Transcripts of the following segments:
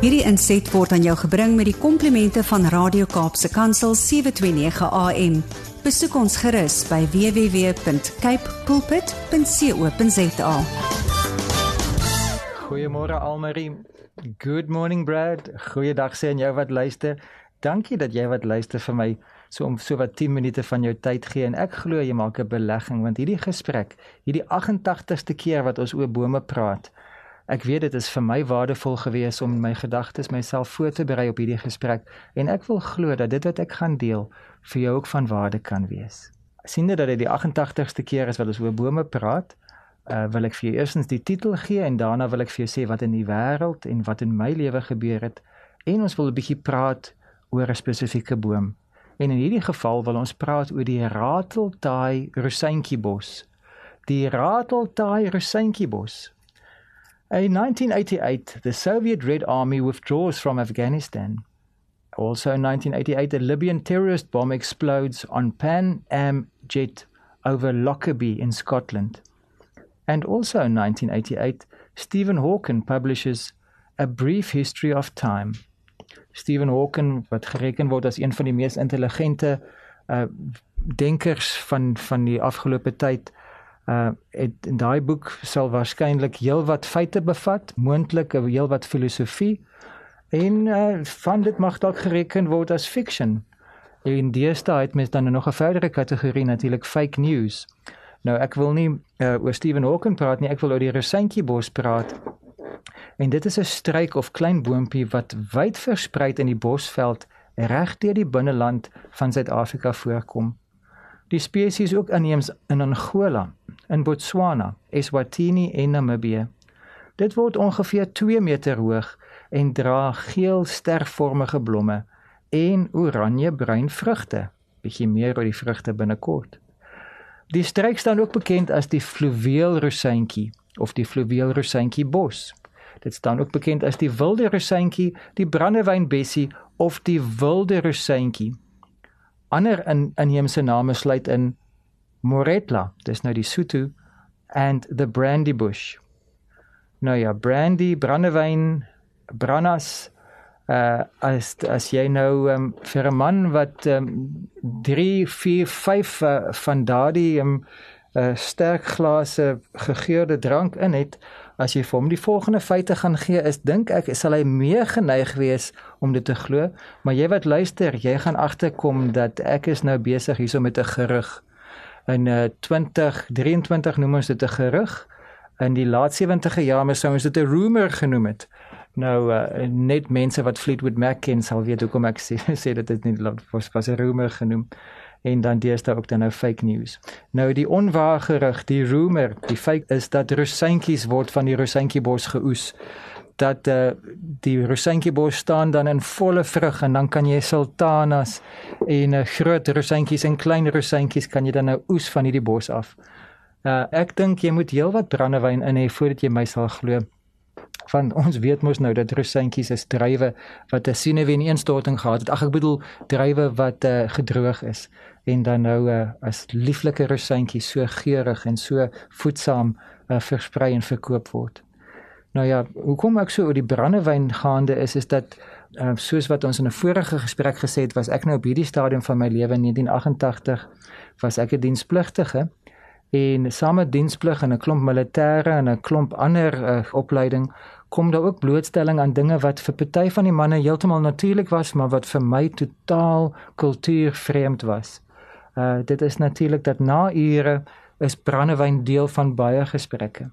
Hierdie inset word aan jou gebring met die komplimente van Radio Kaapse Kansel 729 AM. Besoek ons gerus by www.cape pulpit.co.za. Goeiemôre Almarie. Good morning Brad. Goeiedag sê aan jou wat luister. Dankie dat jy wat luister vir my so om so wat 10 minute van jou tyd gee en ek glo jy maak 'n belegging want hierdie gesprek, hierdie 88ste keer wat ons oor bome praat. Ek weet dit is vir my waardevol gewees om my gedagtes myself voor te berei op hierdie gesprek en ek wil glo dat dit wat ek gaan deel vir jou ook van waarde kan wees. Siende dat dit die 88ste keer is wat ons oor bome praat, uh, wil ek vir jou eerstens die titel gee en daarna wil ek vir jou sê wat in die wêreld en wat in my lewe gebeur het en ons wil 'n bietjie praat oor 'n spesifieke boom. En in hierdie geval wil ons praat oor die Rateltaai Rosyntjiebos. Die Rateltaai Rosyntjiebos. In 1988, the Soviet Red Army withdraws from Afghanistan. Also in 1988, a Libyan terrorist bomb explodes on Pan Am jet over Lockerbie in Scotland. And also in 1988, Stephen Hawking publishes A Brief History of Time. Stephen Hawking wat gereken word as een van die mees intelligente uh denkers van van die afgelope tyd uh het in daai boek sal waarskynlik heelwat feite bevat, moontlik heelwat filosofie en uh van dit mag dalk gereken word as fiction. En deesdae het mens dan nog 'n verdere kategorie natuurlik fake news. Nou ek wil nie uh, oor Stephen Hawking praat nie, ek wil oor die Rosyntjiebos praat. En dit is 'n struik of klein boontjie wat wyd versprei in die bosveld reg deur die binneland van Suid-Afrika voorkom. Die spesies ook inheems in Angola, in Botswana, Eswatini en Namibië. Dit word ongeveer 2 meter hoog en dra geel stervormige blomme en oranje-bruin vrugte. Bietjie meer oor die vrugte binnekort. Die streek staan ook bekend as die fluweel rosyntjie of die fluweel rosyntjie bos. Dit staan ook bekend as die wilde rosyntjie, die brandewynbessie of die wilde rosyntjie. Ander in inheemse name sluit in Moretla, dis nou die Sotho and the brandy bush. Nou ja, brandy, brandewyn, brannas uh as as jy nou um, vir 'n man wat um, 3 4 5 uh, van daardie um, uh, sterk glase gegeurde drank in het as jy vir hom die volgende feite gaan gee is dink ek sal hy meer geneig wees om dit te glo maar jy wat luister jy gaan agterkom dat ek is nou besig hierso met 'n gerug in uh, 2023 noem ons dit 'n gerug in die laat 70e jare sou ons dit 'n rumor genoem het nou uh, net mense wat Fleetwood Mac ken sal weet hoekom ek sê sê dit is nie was was 'n rumor genoem en dan deesdae ook dan nou fake news. Nou die onwaar gerig, die rumor, die fake is dat rosyntjies word van die rosyntjiebos geoes. Dat uh, die rosyntjiebos staan dan in volle vrug en dan kan jy sultanas en uh, groot rosyntjies en klein rosyntjies kan jy dan nou oes van hierdie bos af. Uh, ek dink jy moet heelwat brandewyn in hê voordat jy my sal glo van ons weet mos nou dat rosyntjies is druiwe wat 'n sineween instorting gehad het. Ag ek bedoel druiwe wat uh, gedroog is en dan nou uh, as lieflike rosyntjies so geurig en so voedsaam uh, versprei en verkoop word. Nou ja, hoekom ek so oor die brandewyn gaande is is dat uh, soos wat ons in 'n vorige gesprek gesê het, was ek nou op hierdie stadium van my lewe in 1988 was ek 'n dienspligtige en saam met diensplig en 'n klomp militêre en 'n klomp ander uh, opleiding kom daar ook blootstelling aan dinge wat vir party van die manne heeltemal natuurlik was, maar wat vir my totaal kultuurvreemd was. Uh dit is natuurlik dat na ure is brandewyn deel van baie gesprekke.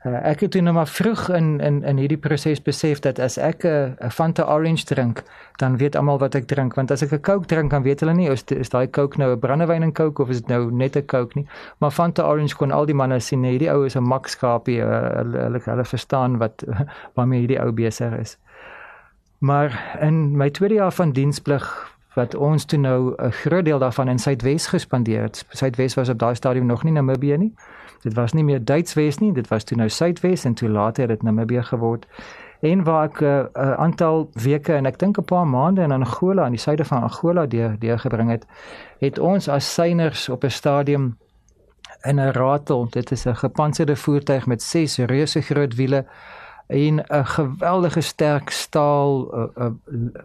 Uh, ek het nou maar vroeg in in in hierdie proses besef dat as ek 'n uh, Fanta Orange drink, dan weet almal wat ek drink, want as ek 'n Coke drink, dan weet hulle nie is is daai Coke nou 'n brandewyn en Coke of is dit nou net 'n Coke nie. Maar Fanta Orange kon al die manne sien, nee, hierdie ou is 'n Max Kapie, uh, hulle, hulle hulle verstaan wat waarmee hierdie ou besig is. Maar in my tweede jaar van diensplig wat ons toe nou 'n groot deel daarvan in Suidwes gespandeer het. Suidwes was op daai stadium nog nie Namibië nie. Dit was nie meer Duitswes nie, dit was toe nou Suidwes en toe later het dit Namibië geword. En waar ek 'n uh, uh, aantal weke en ek dink 'n paar maande in Angola aan die suide van Angola deur deurgebring het, het ons as syners op 'n stadium in 'n ratel, dit is 'n gepantserde voertuig met 6 reuse groot wiele en 'n geweldige sterk staal uh, uh,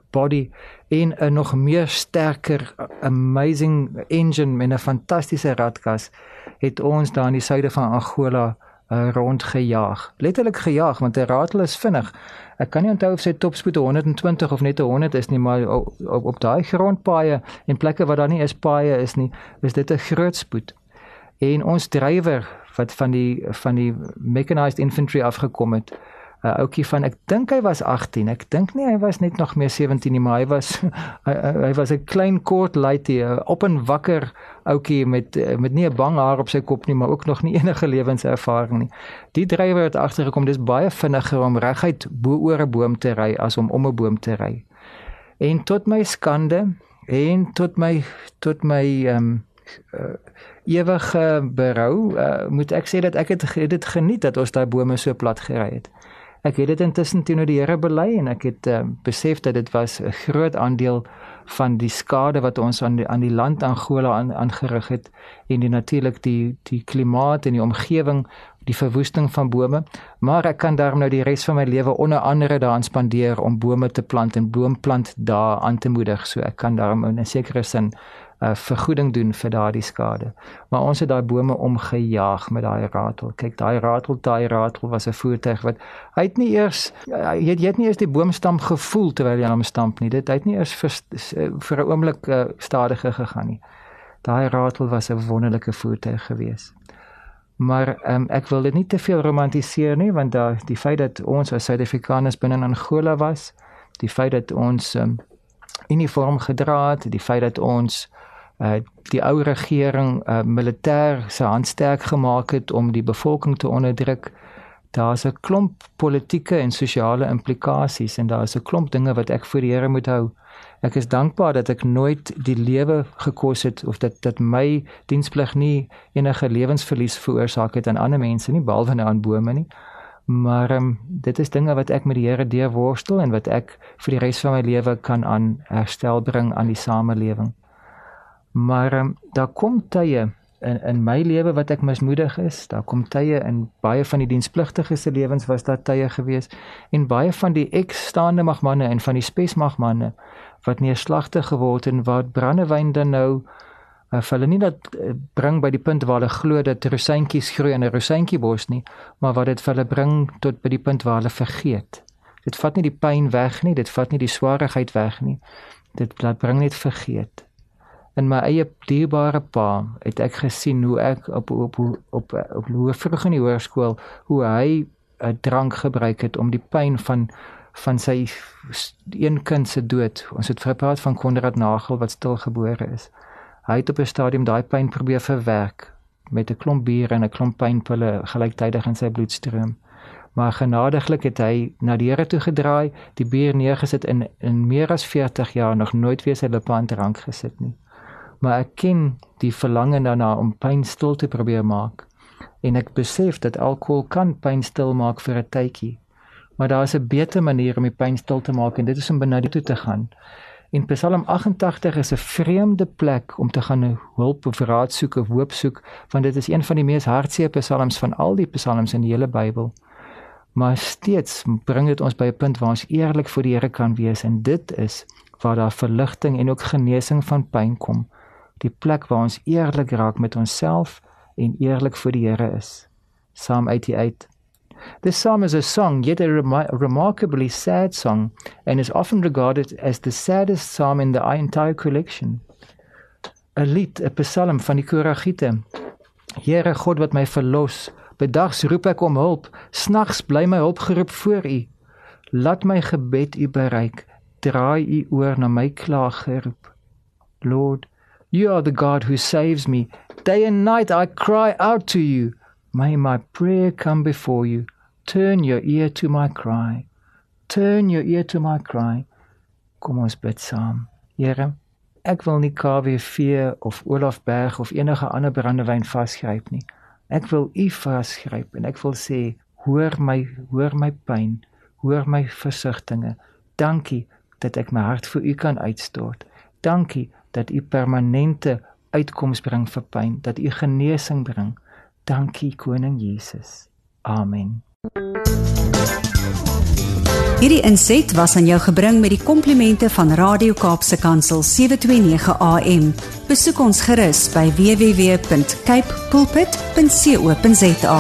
body en 'n nog meer sterker amazing engine met 'n fantastiese radkas het ons daar in die suide van Angola uh, rondgejaag. Letterlik gejaag want 'n ratel is vinnig. Ek kan nie onthou of sy topspoed 120 of net 100 is nie, maar op op, op daai grondpaaie en plekke waar daar nie is paaie is nie, is dit 'n groot spoed. En ons drywer wat van die van die mechanized infantry afgekom het, 'n uh, ouetjie van ek dink hy was 18. Ek dink nie hy was net nog meer 17 nie, maar hy was hy, hy was 'n klein kort laitie, op en wakker ouetjie met met nie 'n bang haar op sy kop nie, maar ook nog nie enige lewenservaring nie. Die drywer het agtergekom dis baie vinniger om reguit bo oor 'n boom te ry as om om 'n boom te ry. En tot my skande en tot my tot my ehm um, uh, ewige berou, uh, moet ek sê dat ek het dit geniet dat ons daai bome so plat gery het. Ek het dit intussen teenoor die Here bely en ek het uh, besef dat dit was 'n groot aandeel van die skade wat ons aan die, aan die land Angola aan, aangerig het en die natuurlik die die klimaat en die omgewing die verwoesting van bome. Maar ek kan daarom nou die res van my lewe onder andere daaraan spandeer om bome te plant en boomplant daar aan te moedig. So ek kan daarom in 'n sekere sin uh, vergoeding doen vir daardie skade. Maar ons het daai bome omgejaag met daai ratel. Kyk, daai ratel, daai ratel was 'n voertuig wat hy het nie eers jy het, jy het nie eers die boomstam gevoel terwyl jy hom stamp nie. Dit het nie eers vir vir 'n oomblik uh, stadiger gegaan nie. Daai ratel was 'n wonderlike voertuig geweest. Maar um, ek wil dit nie te veel romantiseer nie want daai die feit dat ons as Suid-Afrikaners binne in Angola was, die feit dat ons um, uniform gedra het, die feit dat ons uh die ou regering uh militêr se hand sterk gemaak het om die bevolking te onderdruk. Daar's 'n klomp politieke en sosiale implikasies en daar's 'n klomp dinge wat ek vir die Here moet hou. Ek is dankbaar dat ek nooit die lewe gekos het of dat dat my diensplig nie enige lewensverlies veroorsaak het aan ander mense nie behalwe nou aan bome nie. Maar um, dit is dinge wat ek met die Here deur worstel en wat ek vir die res van my lewe kan aan herstel bring aan die samelewing. Maar um, daar kom tye in in my lewe wat ek mismoedig is. Daar kom tye in baie van die dienspligtiges se lewens was daar tye gewees en baie van die ekstaande magmanne en van die spesmagmanne wat neerslagtig geword en wat brandewyn dan nou uh, hulle nie dat uh, bring by die punt waar hulle glo dat rosyntjies groei in 'n rosyntjiebos nie, maar wat dit vir hulle bring tot by die punt waar hulle vergeet. Dit vat nie die pyn weg nie, dit vat nie die swaarheid weg nie. Dit laat bring net vergeet in my eie dierbare pa het ek gesien hoe ek op op op op, op hoe vroeg in die hoërskool hoe hy 'n uh, drank gebruik het om die pyn van van sy een kind se dood. Ons het gepraat van Konrad Nagel wat stilgebore is. Hy het op 'n stadium daai pyn probeer verwerk met 'n klomp bier en 'n klomp pynpille gelyktydig in sy bloedstroom. Maar genadiglik het hy na die Here toe gedraai, die bier neergesit in in meer as 40 jaar nog nooit weer sy lippe aan drank gesit nie maar ek ken die verlange daarna om pyn stil te probeer maak. En ek besef dat alkohol kan pyn stil maak vir 'n tydjie. Maar daar is 'n beter manier om die pyn stil te maak en dit is om binne toe te gaan. En Psalm 88 is 'n vreemde plek om te gaan hulp of raad soek of hoop soek want dit is een van die mees hartseer psalms van al die psalms in die hele Bybel. Maar steeds bring dit ons by 'n punt waar ons eerlik voor die Here kan wees en dit is waar daar verligting en ook genesing van pyn kom die plek waar ons eerlik raak met onsself en eerlik voor die Here is. Psalm 88. This psalm is a song, yet a rem remarkably sad song, and is often regarded as the saddest psalm in the entire collection. 'n Lied, 'n psalm van die Koragiete. Here God wat my verlos, bedags roep ek om hulp, snags bly my hulp geroep voor U. Laat my gebed U bereik, draai U oor na my klaaggeroep. Lord, You are the God who saves me. Day and night I cry out to you. May my prayer come before you. Turn your ear to my cry. Turn your ear to my cry. Kom ons bid saam. Here, ek wil nie KWV of Olaf Berg of enige ander brandewyn vasgryp nie. Ek wil U vasgryp en ek wil sê, hoor my, hoor my pyn, hoor my versigtings. Dankie dat ek my hart vir U kan uitstort. Dankie dat u permanente uitkoms bring vir pyn, dat u genesing bring. Dankie koning Jesus. Amen. Hierdie inset was aan jou gebring met die komplimente van Radio Kaapse Kansel 729 AM. Besoek ons gerus by www.cape pulpit.co.za.